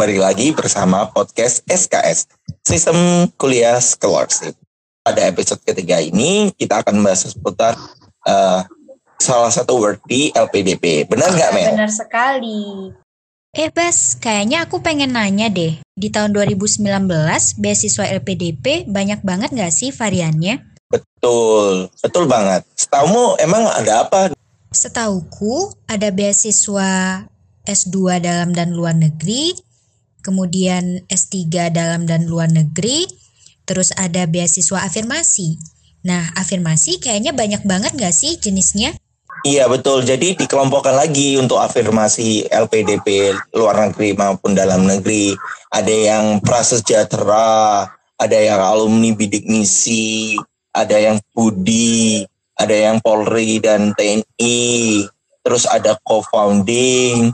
kembali lagi bersama podcast SKS, Sistem Kuliah Scholarship. Pada episode ketiga ini, kita akan membahas seputar uh, salah satu word di LPDP. Benar nggak, Mel? Benar sekali. Eh Bas, kayaknya aku pengen nanya deh. Di tahun 2019, beasiswa LPDP banyak banget nggak sih variannya? Betul, betul banget. Setahumu emang ada apa? Setauku ada beasiswa S2 dalam dan luar negeri, kemudian S3 dalam dan luar negeri, terus ada beasiswa afirmasi. Nah, afirmasi kayaknya banyak banget gak sih jenisnya? Iya betul, jadi dikelompokkan lagi untuk afirmasi LPDP luar negeri maupun dalam negeri. Ada yang prasejahtera, ada yang alumni bidik misi, ada yang Budi, ada yang Polri dan TNI, terus ada co-founding,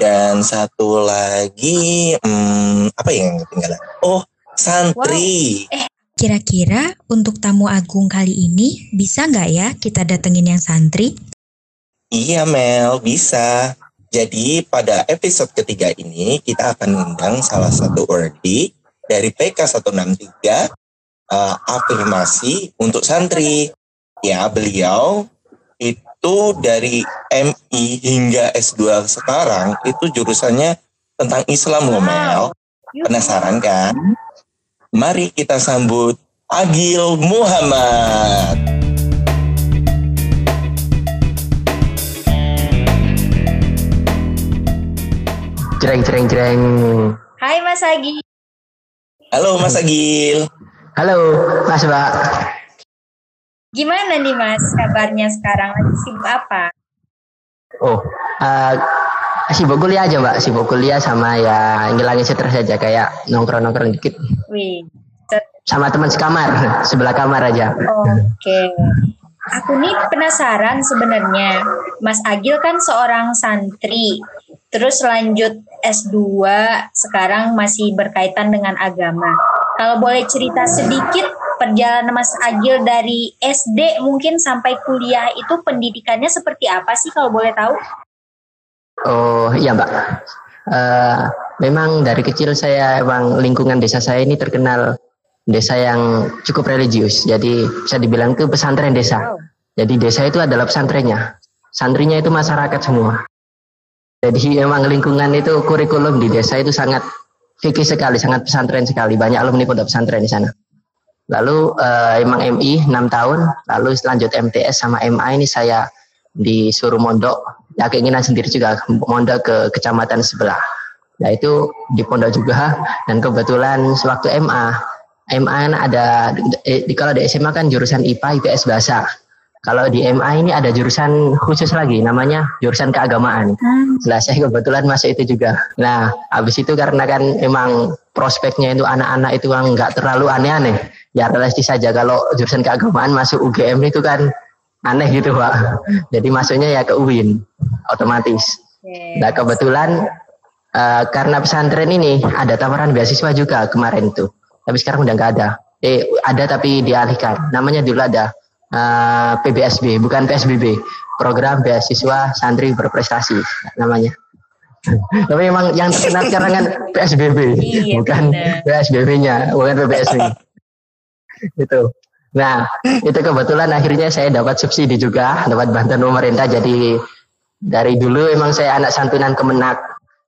dan satu lagi hmm, apa yang ketinggalan? Oh santri. Wow. eh kira-kira untuk tamu agung kali ini bisa nggak ya kita datengin yang santri? Iya Mel bisa. Jadi pada episode ketiga ini kita akan mengundang salah satu ordi dari PK 163 uh, afirmasi untuk santri. Ya beliau itu itu dari MI hingga S2 sekarang itu jurusannya tentang Islam wow. Mel. Penasaran kan? Mari kita sambut Agil Muhammad. Jreng jreng jreng. Hai Mas Agil. Halo Mas Agil. Halo Mas Mbak. Gimana nih Mas kabarnya sekarang? Lagi sibuk apa? Oh, uh, sibuk kuliah aja Mbak. Sibuk kuliah sama ya ngilangin stres aja kayak nongkrong-nongkrong dikit. Wih. Sama teman sekamar, sebelah kamar aja. Oke. Okay. Aku nih penasaran sebenarnya. Mas Agil kan seorang santri. Terus lanjut S2, sekarang masih berkaitan dengan agama. Kalau boleh cerita sedikit perjalanan Mas Agil dari SD mungkin sampai kuliah itu pendidikannya seperti apa sih kalau boleh tahu? Oh iya Mbak, uh, memang dari kecil saya emang lingkungan desa saya ini terkenal desa yang cukup religius, jadi bisa dibilang ke pesantren desa. Jadi desa itu adalah pesantrennya, santrinya itu masyarakat semua. Jadi memang lingkungan itu kurikulum di desa itu sangat fikih sekali, sangat pesantren sekali. Banyak alumni pondok pesantren di sana. Lalu uh, emang MI 6 tahun, lalu lanjut MTS sama MA ini saya disuruh mondok, ya keinginan sendiri juga mondok ke kecamatan sebelah. Nah itu di pondok juga dan kebetulan sewaktu MA, MA kan ada eh, di, kalau di SMA kan jurusan IPA, IPS bahasa. Kalau di MA ini ada jurusan khusus lagi namanya jurusan keagamaan. Hmm. Nah, saya kebetulan masuk itu juga. Nah, habis itu karena kan emang prospeknya itu anak-anak itu kan nggak terlalu aneh-aneh ya realistis saja kalau jurusan keagamaan masuk UGM itu kan aneh gitu pak. Jadi masuknya ya ke UIN otomatis. Nah kebetulan uh, karena pesantren ini ada tawaran beasiswa juga kemarin itu tapi sekarang udah nggak ada. Eh ada tapi dialihkan. Namanya dulu ada uh, eh, PBSB bukan PSBB program beasiswa santri berprestasi namanya tapi memang yang terkenal sekarang kan PSBB iya, bukan PSBB-nya bukan PBSB itu. Nah, itu kebetulan akhirnya saya dapat subsidi juga, dapat bantuan pemerintah. Jadi dari dulu emang saya anak santunan Kemenak.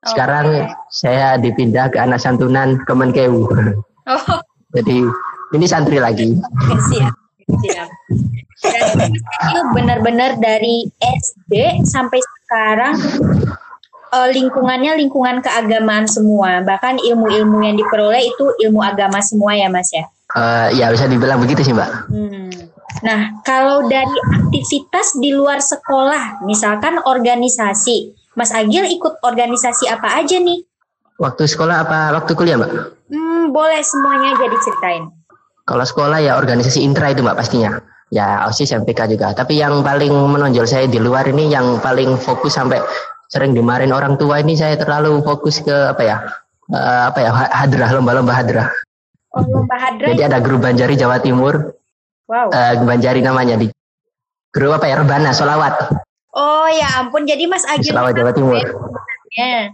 Sekarang okay. saya dipindah ke anak santunan Kemenkeu. Oh. Jadi ini santri lagi. Siap. Siap. Dan itu benar-benar dari SD sampai sekarang uh, lingkungannya lingkungan keagamaan semua. Bahkan ilmu-ilmu yang diperoleh itu ilmu agama semua ya, Mas ya. Uh, ya bisa dibilang begitu sih mbak. Hmm. Nah kalau dari aktivitas di luar sekolah, misalkan organisasi, Mas Agil ikut organisasi apa aja nih? Waktu sekolah apa waktu kuliah mbak? Hmm, boleh semuanya jadi ceritain. Kalau sekolah ya organisasi intra itu mbak pastinya. Ya OSIS MPK juga. Tapi yang paling menonjol saya di luar ini yang paling fokus sampai sering dimarahin orang tua ini saya terlalu fokus ke apa ya? Uh, apa ya hadrah lomba-lomba hadrah. Oh, lomba hadra. Jadi ada grup Banjari Jawa Timur. Wow. Uh, Banjari namanya di grup apa ya Rebana Solawat. Oh ya ampun, jadi Mas Agil Solawat Jawa Timur. Ya.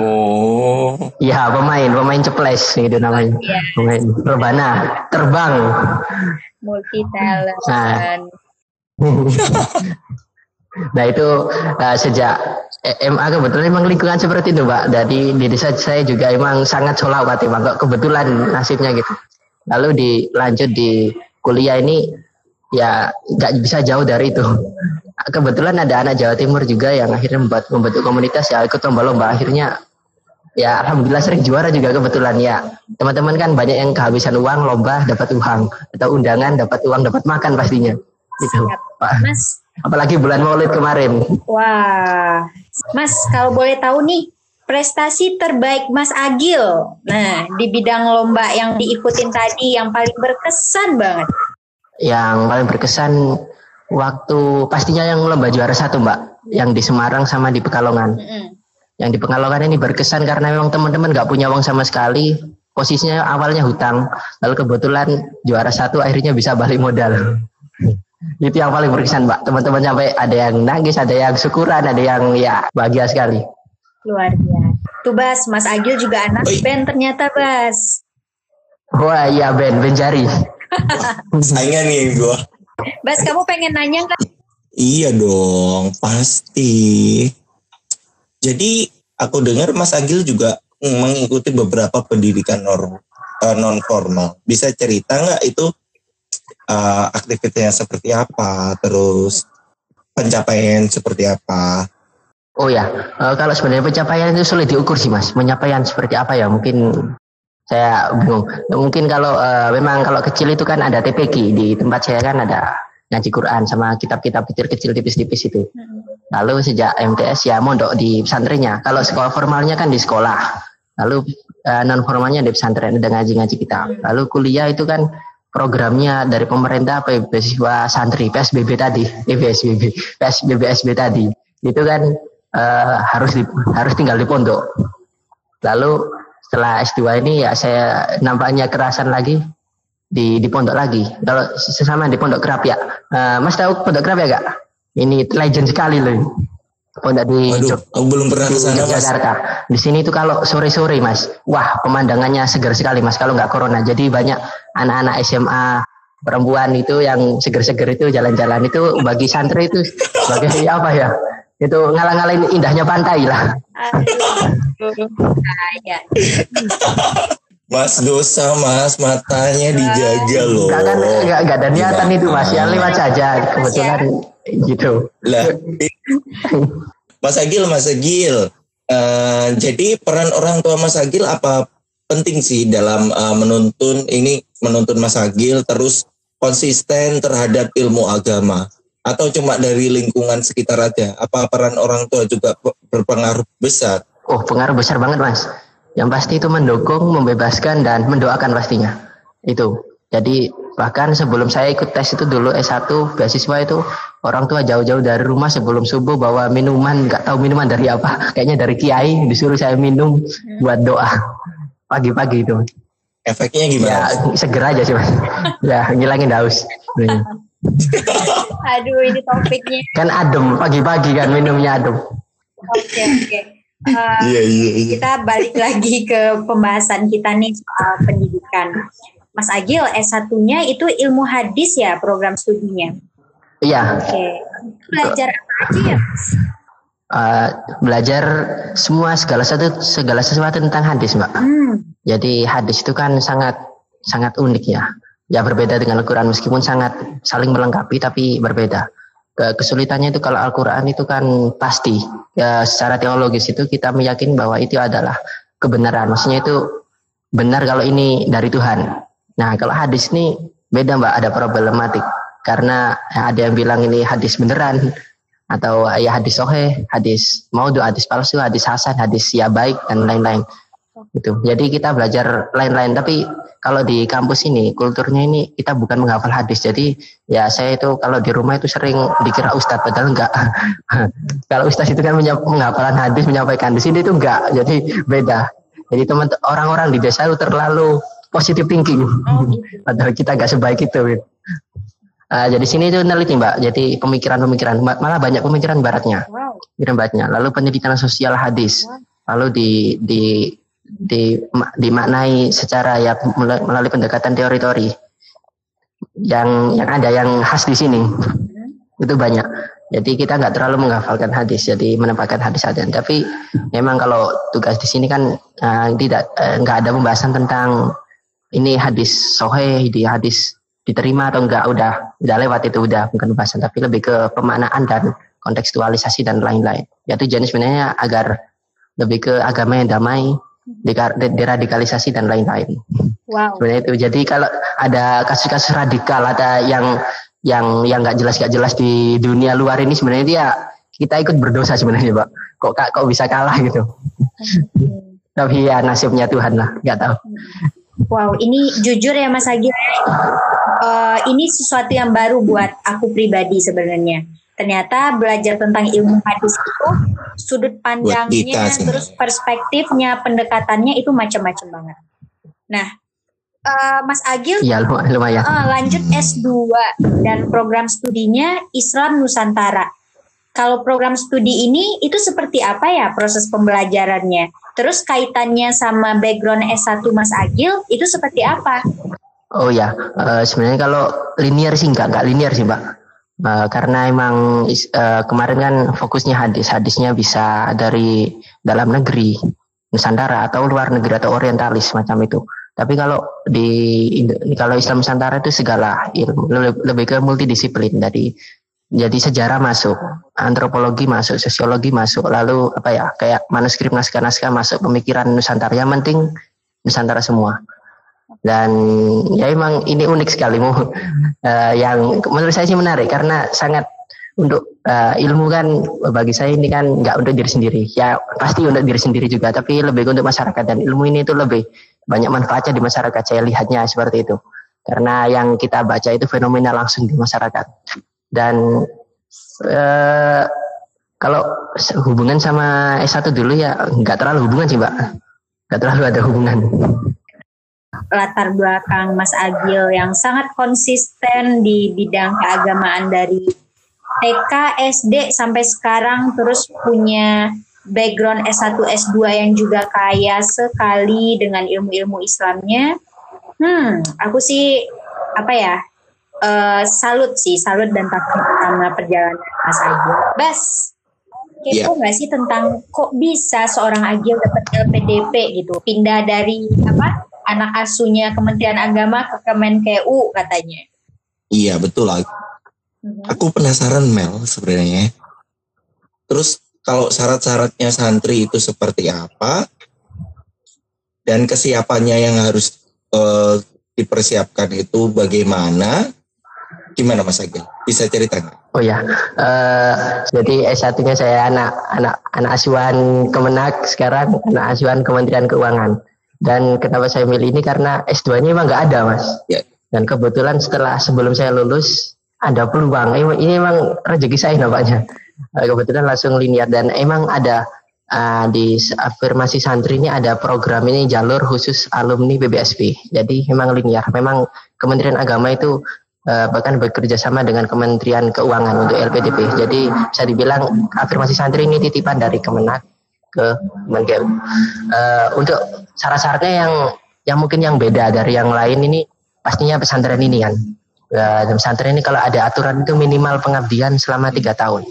Oh. Iya, pemain, pemain ceples itu namanya. Iya. Pemain rebana, terbang. Multi talent. Nah. nah itu uh, sejak MA kebetulan emang lingkungan seperti itu mbak. Dari di desa saya juga emang sangat solawat emang kok kebetulan nasibnya gitu. Lalu dilanjut di kuliah ini ya nggak bisa jauh dari itu. Kebetulan ada anak Jawa Timur juga yang akhirnya membuat membentuk komunitas ya ikut lomba-lomba akhirnya ya alhamdulillah sering juara juga kebetulan ya teman-teman kan banyak yang kehabisan uang lomba dapat uang atau undangan dapat uang dapat makan pastinya gitu Pak. Mas, apalagi bulan Maulid kemarin wah. Mas, kalau boleh tahu nih, prestasi terbaik Mas Agil. Nah, di bidang lomba yang diikutin tadi yang paling berkesan banget. yang paling berkesan waktu pastinya yang lomba juara satu mbak yang di Semarang sama di Pekalongan Mm-mm. yang di Pekalongan ini berkesan karena memang teman-teman nggak punya uang sama sekali posisinya awalnya hutang lalu kebetulan juara satu akhirnya bisa balik modal itu yang paling berkesan mbak teman-teman sampai ada yang nangis ada yang syukuran ada yang ya bahagia sekali Luar biasa. Tuh Bas, Mas Agil juga anak Oi. band ternyata Bas. wah iya Ben Ben Jari Saingan nih gua. Bas, kamu pengen nanya nggak? Iya dong, pasti. Jadi aku dengar Mas Agil juga mengikuti beberapa pendidikan norm, non formal. Bisa cerita nggak itu eh, aktivitasnya seperti apa, terus pencapaian seperti apa? Oh ya, eh, kalau sebenarnya pencapaian itu sulit diukur sih mas. Pencapaian seperti apa ya? Mungkin saya bingung. Mungkin kalau eh, memang kalau kecil itu kan ada TPQ di tempat saya kan ada ngaji Quran sama kitab-kitab kecil-kecil tipis-tipis itu. Lalu sejak MTS ya mondok di pesantrennya. Kalau sekolah formalnya kan di sekolah. Lalu non formalnya di pesantren ada ngaji-ngaji kitab. Lalu kuliah itu kan programnya dari pemerintah apa ya, beasiswa santri PSBB tadi, eh, PSBB, PSBB SB tadi. Itu kan eh, harus di, harus tinggal di pondok. Lalu setelah S2 ini ya saya nampaknya kerasan lagi di di pondok lagi. Kalau sesama di pondok kerap ya. Eh, Mas tahu pondok kerap ya gak? Ini legend sekali loh. Pondok di Waduh, aku belum pernah di ke sana mas. Jakarta. Di sini tuh kalau sore-sore mas, wah pemandangannya segar sekali mas. Kalau nggak corona, jadi banyak anak-anak SMA perempuan itu yang seger-seger itu jalan-jalan itu bagi santri itu sebagai apa ya? Itu ngalang-ngalain indahnya pantai lah. Mas dosa mas, matanya dijaga loh. Nggak kan nggak nggak ada niatan itu mas, yang lewat saja kebetulan gitu. Lah, Mas Agil, Mas Agil. eh, jadi peran orang tua Mas Agil apa penting sih dalam eh, menuntun ini menuntun Mas Agil terus konsisten terhadap ilmu agama atau cuma dari lingkungan sekitar aja? Apa peran orang tua juga pe- berpengaruh besar? Oh pengaruh besar banget mas. Yang pasti itu mendukung, membebaskan dan mendoakan pastinya. Itu. Jadi bahkan sebelum saya ikut tes itu dulu S1 beasiswa itu orang tua jauh-jauh dari rumah sebelum subuh bawa minuman nggak tahu minuman dari apa kayaknya dari kiai disuruh saya minum buat doa pagi-pagi itu Efeknya ya gimana? seger aja sih mas ya ngilangin haus Aduh, ini topiknya. kan adem pagi-pagi kan minumnya adem Oke, oke. Eh, Iya iya iya. kita balik lagi ke pembahasan kita nih soal pendidikan. Mas Agil, S1-nya itu ilmu hadis ya program studinya. iya Oke. Belajar apa aja ya, Mas? eh, belajar semua segala sesuatu segala sesuatu tentang hadis mbak Hmm. Jadi hadis itu kan sangat sangat unik ya. Ya berbeda dengan Al-Quran meskipun sangat saling melengkapi tapi berbeda. Ke- Kesulitannya itu kalau Al-Quran itu kan pasti. Ya secara teologis itu kita meyakini bahwa itu adalah kebenaran. Maksudnya itu benar kalau ini dari Tuhan. Nah kalau hadis ini beda mbak ada problematik. Karena ada yang bilang ini hadis beneran atau ya hadis sohe, hadis maudhu, hadis palsu, hadis hasan, hadis ya baik dan lain-lain gitu. Jadi kita belajar lain-lain. Tapi kalau di kampus ini kulturnya ini kita bukan menghafal hadis. Jadi ya saya itu kalau di rumah itu sering dikira ustadz padahal enggak. kalau ustadz itu kan penghafalan hadis menyampaikan di sini itu enggak. Jadi beda. Jadi teman orang-orang di desa itu terlalu positive thinking. Oh, gitu. Padahal kita enggak sebaik itu. Ah, jadi sini itu neliti mbak. Jadi pemikiran-pemikiran malah banyak pemikiran baratnya Wow. pemikiran baratnya. Lalu pendidikan sosial hadis. lalu di di di dimaknai secara ya melalui pendekatan teori-teori. Yang yang ada yang khas di sini. Itu banyak. Jadi kita nggak terlalu menghafalkan hadis jadi menempatkan hadis saja. Tapi memang kalau tugas di sini kan uh, tidak uh, nggak ada pembahasan tentang ini hadis sohe di hadis diterima atau enggak udah udah lewat itu udah bukan pembahasan tapi lebih ke pemaknaan dan kontekstualisasi dan lain-lain. Yaitu jenis sebenarnya agar lebih ke agama yang damai deradikalisasi dan lain-lain. Wow. Sebenarnya itu. Jadi kalau ada kasus-kasus radikal ada yang yang yang nggak jelas nggak jelas di dunia luar ini sebenarnya dia kita ikut berdosa sebenarnya, Pak. Kok kok bisa kalah gitu. Tapi ya nasibnya Tuhan lah, nggak tahu. Wow, ini jujur ya Mas Agil, uh, ini sesuatu yang baru buat aku pribadi sebenarnya ternyata belajar tentang ilmu hadis itu sudut pandangnya terus perspektifnya pendekatannya itu macam-macam banget. Nah uh, Mas Agil ya, lumayan. Uh, lanjut S2 dan program studinya Islam Nusantara. Kalau program studi ini itu seperti apa ya proses pembelajarannya? Terus kaitannya sama background S1 Mas Agil itu seperti apa? Oh ya, uh, sebenarnya kalau linear sih enggak, enggak linear sih, Mbak. Uh, karena emang uh, kemarin kan fokusnya hadis, hadisnya bisa dari dalam negeri, Nusantara atau luar negeri atau orientalis macam itu. Tapi kalau di kalau Islam Nusantara itu segala ilmu lebih, ke multidisiplin. Jadi jadi sejarah masuk, antropologi masuk, sosiologi masuk, lalu apa ya kayak manuskrip naskah-naskah masuk, pemikiran Nusantara. Yang penting Nusantara semua dan ya emang ini unik sekali mu. Uh, yang menurut saya sih menarik karena sangat untuk uh, ilmu kan bagi saya ini kan nggak untuk diri sendiri. Ya pasti untuk diri sendiri juga tapi lebih untuk masyarakat. Dan ilmu ini itu lebih banyak manfaatnya di masyarakat saya lihatnya seperti itu. Karena yang kita baca itu fenomena langsung di masyarakat. Dan uh, kalau hubungan sama S1 dulu ya nggak terlalu hubungan sih mbak. Nggak terlalu ada hubungan latar belakang Mas Agil yang sangat konsisten di bidang keagamaan dari TK, SD sampai sekarang terus punya background S1, S2 yang juga kaya sekali dengan ilmu-ilmu Islamnya. Hmm, aku sih apa ya? Uh, salut sih, salut dan takut sama perjalanan Mas Agil. Bas, kepo nggak yeah. sih tentang kok bisa seorang Agil dapat LPDP gitu, pindah dari apa anak asuhnya Kementerian Agama ke Kemenkeu katanya. Iya betul lah. Hmm. Aku penasaran Mel sebenarnya. Terus kalau syarat-syaratnya santri itu seperti apa dan kesiapannya yang harus uh, dipersiapkan itu bagaimana? Gimana Mas Agil? Bisa ceritakan? Oh ya, uh, jadi S1-nya saya anak anak anak asuhan Kemenak sekarang anak asuhan Kementerian Keuangan. Dan kenapa saya milih ini karena S2-nya memang nggak ada, Mas. Ya. Dan kebetulan setelah sebelum saya lulus ada peluang. Ini memang rezeki saya nampaknya. Eh, kebetulan langsung linear dan emang ada uh, di afirmasi santri ini ada program ini jalur khusus alumni BBSP. Jadi memang linear. Memang Kementerian Agama itu uh, bahkan bekerja sama dengan Kementerian Keuangan untuk LPDP. Jadi bisa dibilang afirmasi santri ini titipan dari Kemenak ke Kemenkeu. Uh, untuk syarat-syaratnya yang yang mungkin yang beda dari yang lain ini pastinya pesantren ini kan. Uh, pesantren ini kalau ada aturan itu minimal pengabdian selama tiga tahun.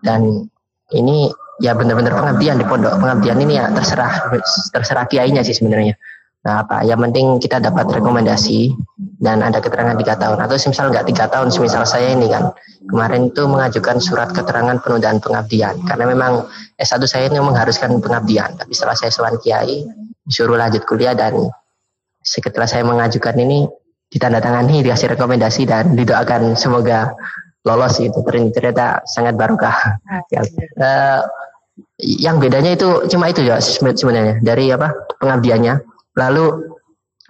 Dan ini ya benar-benar pengabdian di pondok. Pengabdian ini ya terserah terserah kiainya sih sebenarnya. Nah, apa yang penting kita dapat rekomendasi dan ada keterangan tiga tahun. Atau misal nggak tiga tahun semisal saya ini kan. Kemarin itu mengajukan surat keterangan penundaan pengabdian. Karena memang S1 saya ini mengharuskan pengabdian. Tapi setelah saya sowan kiai disuruh lanjut kuliah dan setelah saya mengajukan ini ditandatangani dikasih rekomendasi dan didoakan semoga lolos itu ternyata sangat barokah. Ya. uh, yang bedanya itu cuma itu ya sebenarnya. Dari apa pengabdiannya. Lalu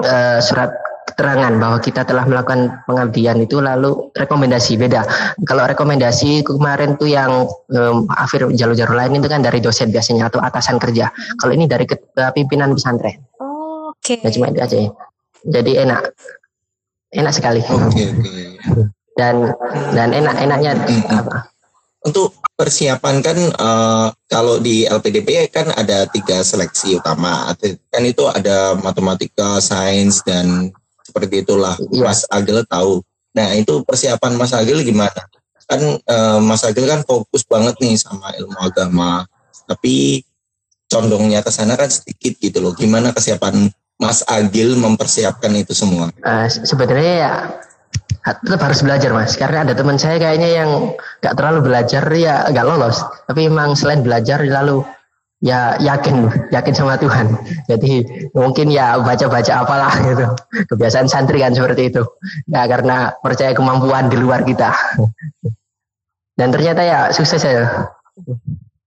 uh, surat keterangan bahwa kita telah melakukan pengabdian itu lalu rekomendasi beda. Kalau rekomendasi kemarin tuh yang um, akhir jalur-jalur lain itu kan dari dosen biasanya atau atasan kerja. Kalau ini dari ketua pimpinan pesantren. Oh, Oke. Okay. Ya, cuma itu aja ya. Jadi enak, enak sekali. Okay, okay. Dan dan enak enaknya apa? untuk persiapan kan uh, kalau di LPDP kan ada tiga seleksi utama kan itu ada matematika, sains dan seperti itulah ya. Mas Agil tahu. Nah itu persiapan Mas Agil gimana? Kan uh, Mas Agil kan fokus banget nih sama ilmu agama, tapi condongnya ke sana kan sedikit gitu loh. Gimana kesiapan Mas Agil mempersiapkan itu semua? Uh, sebenarnya ya tetap harus belajar mas karena ada teman saya kayaknya yang nggak terlalu belajar ya nggak lolos tapi memang selain belajar lalu ya yakin yakin sama Tuhan jadi mungkin ya baca-baca apalah gitu kebiasaan santri kan seperti itu ya karena percaya kemampuan di luar kita dan ternyata ya sukses ya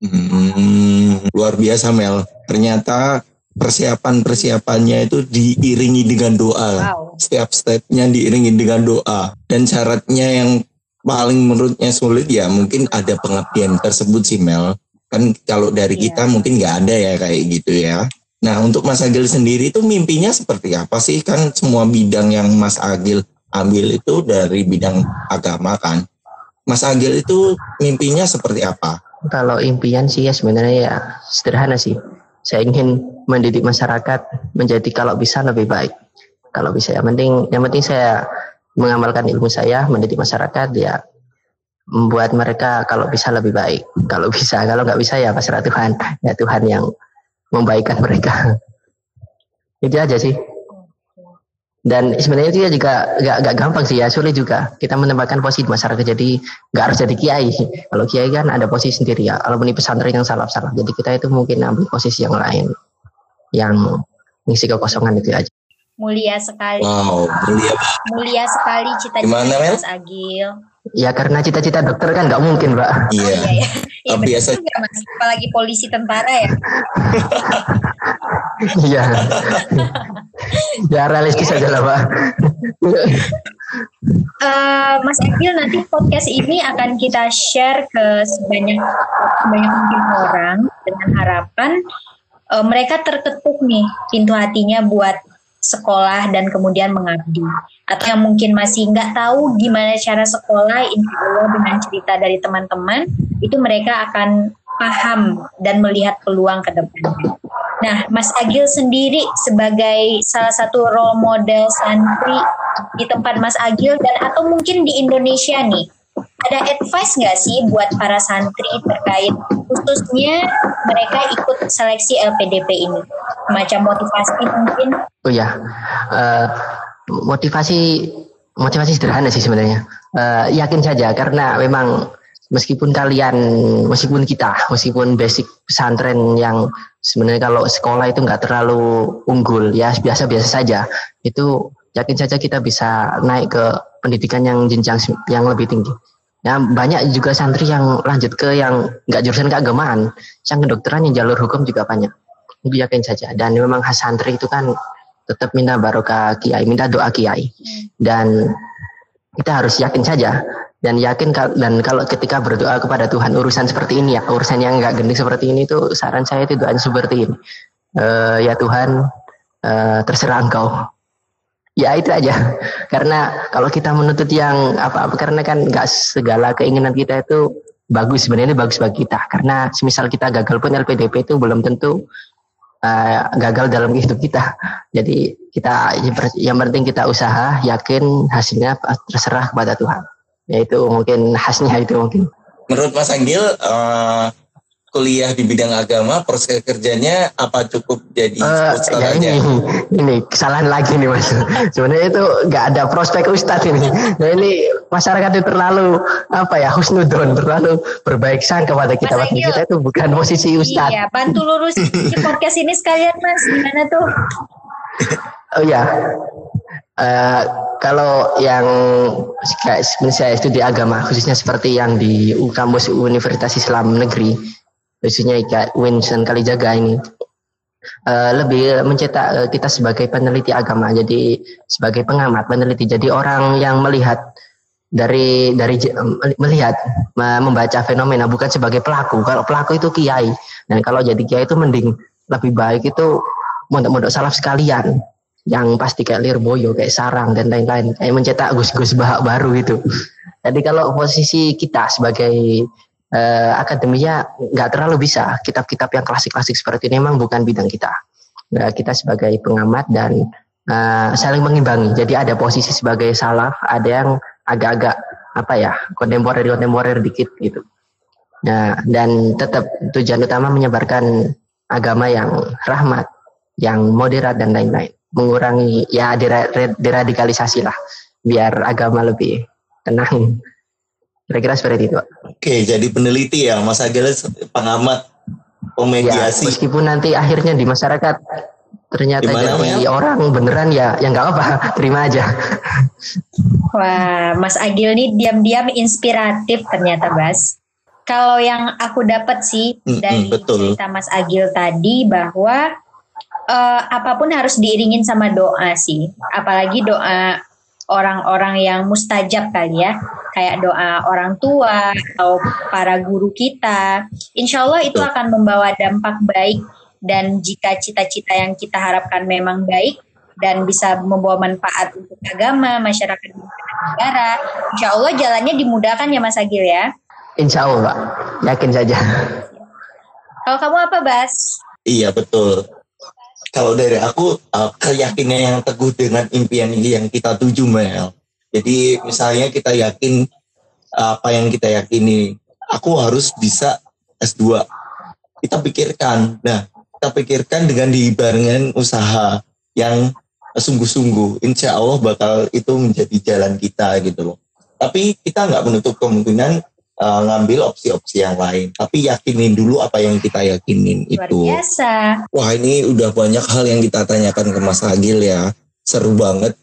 hmm, luar biasa Mel ternyata persiapan-persiapannya itu diiringi dengan doa. Wow. Setiap stepnya diiringi dengan doa. Dan syaratnya yang paling menurutnya sulit ya mungkin ada pengabdian tersebut sih Mel. Kan kalau dari yeah. kita mungkin nggak ada ya kayak gitu ya. Nah untuk Mas Agil sendiri itu mimpinya seperti apa sih? Kan semua bidang yang Mas Agil ambil itu dari bidang agama kan. Mas Agil itu mimpinya seperti apa? Kalau impian sih ya sebenarnya ya sederhana sih saya ingin mendidik masyarakat menjadi kalau bisa lebih baik. Kalau bisa yang penting yang penting saya mengamalkan ilmu saya mendidik masyarakat ya membuat mereka kalau bisa lebih baik. Kalau bisa, kalau nggak bisa ya pasrah Tuhan. Ya Tuhan yang membaikkan mereka. Itu aja sih. Dan sebenarnya itu ya juga gak, gak gampang sih ya, sulit juga. Kita menempatkan posisi di masyarakat, jadi gak harus jadi kiai. Kalau kiai kan ada posisi sendiri ya, kalau ini pesantren yang salah-salah. Jadi kita itu mungkin ambil posisi yang lain, yang ngisi kekosongan itu aja. Mulia sekali. Wow, mulia. Mulia sekali cita-cita Mas Agil. Ya karena cita-cita dokter kan nggak mungkin, Mbak. Iya. Oh, iya, iya. Ya, biasa. Juga, mas. Apalagi polisi tentara ya. Iya. ya realistis aja lah, Pak. uh, Mas Agil nanti podcast ini akan kita share ke sebanyak sebanyak mungkin orang dengan harapan uh, mereka terketuk nih pintu hatinya buat sekolah dan kemudian mengabdi atau yang mungkin masih nggak tahu gimana cara sekolah insya Allah dengan cerita dari teman-teman itu mereka akan paham dan melihat peluang ke depannya. Nah, Mas Agil sendiri sebagai salah satu role model santri di tempat Mas Agil dan atau mungkin di Indonesia nih, ada advice nggak sih buat para santri terkait khususnya mereka ikut seleksi LPDP ini? Macam motivasi mungkin? Oh ya, uh, motivasi motivasi sederhana sih sebenarnya. Uh, yakin saja karena memang meskipun kalian, meskipun kita, meskipun basic pesantren yang sebenarnya kalau sekolah itu nggak terlalu unggul ya biasa-biasa saja, itu yakin saja kita bisa naik ke pendidikan yang jenjang yang lebih tinggi. Ya, banyak juga santri yang lanjut ke yang nggak jurusan keagamaan, yang kedokteran yang jalur hukum juga banyak. Itu yakin saja. Dan memang khas santri itu kan tetap minta barokah kiai, minta doa kiai. Dan kita harus yakin saja dan yakin dan kalau ketika berdoa kepada Tuhan urusan seperti ini ya urusan yang nggak gending seperti ini itu saran saya itu doa seperti ini uh, ya Tuhan uh, terserah engkau ya itu aja. Karena kalau kita menuntut yang apa-apa karena kan nggak segala keinginan kita itu bagus. Sebenarnya bagus bagi kita. Karena semisal kita gagal pun LPDP itu belum tentu uh, gagal dalam hidup kita. Jadi kita yang penting kita usaha yakin hasilnya terserah kepada Tuhan. Ya itu mungkin khasnya itu mungkin. Menurut Mas Anggil uh, kuliah di bidang agama proses kerjanya apa cukup jadi uh, ya ini ini kesalahan lagi nih mas. Sebenarnya itu nggak ada prospek ustadz ini. Nah ini masyarakat itu terlalu apa ya husnudon terlalu berbaik sangka kepada kita. Mas kita itu bukan posisi ustadz. iya bantu lurus podcast ini sekalian mas. Gimana tuh? Oh ya Uh, kalau yang saya studi agama khususnya seperti yang di kampus Universitas Islam Negeri khususnya Winston Kalijaga ini. Uh, lebih mencetak uh, kita sebagai peneliti agama jadi sebagai pengamat peneliti jadi orang yang melihat dari dari melihat membaca fenomena bukan sebagai pelaku. Kalau pelaku itu kiai. Dan kalau jadi kiai itu mending lebih baik itu mondok-mondok salaf sekalian yang pasti kayak Lirboyo kayak Sarang dan lain-lain. Kayak mencetak gus-gus baru itu jadi kalau posisi kita sebagai uh, akademinya nggak terlalu bisa. Kitab-kitab yang klasik-klasik seperti ini memang bukan bidang kita. Nah, kita sebagai pengamat dan uh, saling mengimbangi. Jadi ada posisi sebagai salaf ada yang agak-agak apa ya kontemporer kontemporer dikit gitu. Nah dan tetap tujuan utama menyebarkan agama yang rahmat yang moderat dan lain-lain. Mengurangi ya deradikalisasi lah biar agama lebih tenang kira-kira seperti itu oke jadi peneliti ya Mas Agil pengamat pemediasi ya, meskipun nanti akhirnya di masyarakat ternyata Gimana, jadi ya? orang beneran ya yang nggak apa terima aja wah Mas Agil nih diam-diam inspiratif ternyata Bas kalau yang aku dapat sih mm, dari betul. cerita Mas Agil tadi bahwa uh, apa pun harus diiringin sama doa sih. Apalagi doa orang-orang yang mustajab kali ya, kayak doa orang tua atau para guru kita. Insya Allah itu akan membawa dampak baik dan jika cita-cita yang kita harapkan memang baik dan bisa membawa manfaat untuk agama, masyarakat, dan negara, insya Allah jalannya dimudahkan ya Mas Agil ya. Insya Allah, Pak. Yakin saja. Kalau kamu apa, Bas? Iya, betul. Kalau dari aku, uh, keyakinan yang teguh dengan impian ini yang kita tuju, Mel. Jadi misalnya kita yakin apa yang kita yakini, aku harus bisa S2. Kita pikirkan. Nah, kita pikirkan dengan dibarengkan usaha yang sungguh-sungguh. Insya Allah bakal itu menjadi jalan kita gitu loh. Tapi kita nggak menutup kemungkinan uh, ngambil opsi-opsi yang lain. Tapi yakinin dulu apa yang kita yakinin Luar itu. biasa. Wah ini udah banyak hal yang kita tanyakan ke Mas Agil ya. Seru banget.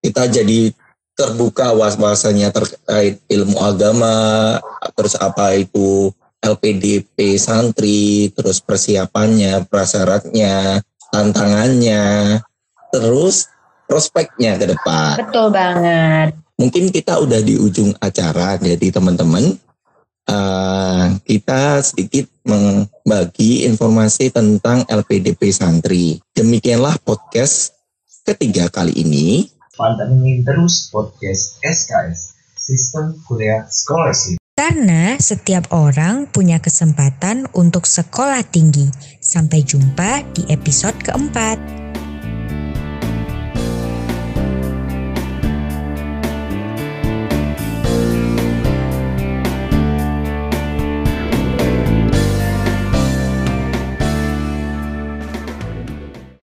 Kita jadi terbuka was-wasanya terkait ilmu agama, terus apa itu LPDP santri, terus persiapannya, prasyaratnya, tantangannya, terus prospeknya ke depan. Betul banget. Mungkin kita udah di ujung acara jadi teman-teman uh, kita sedikit membagi informasi tentang LPDP santri. Demikianlah podcast ketiga kali ini pantengin terus podcast SKS Sistem Kuliah Scholarship karena setiap orang punya kesempatan untuk sekolah tinggi. Sampai jumpa di episode keempat.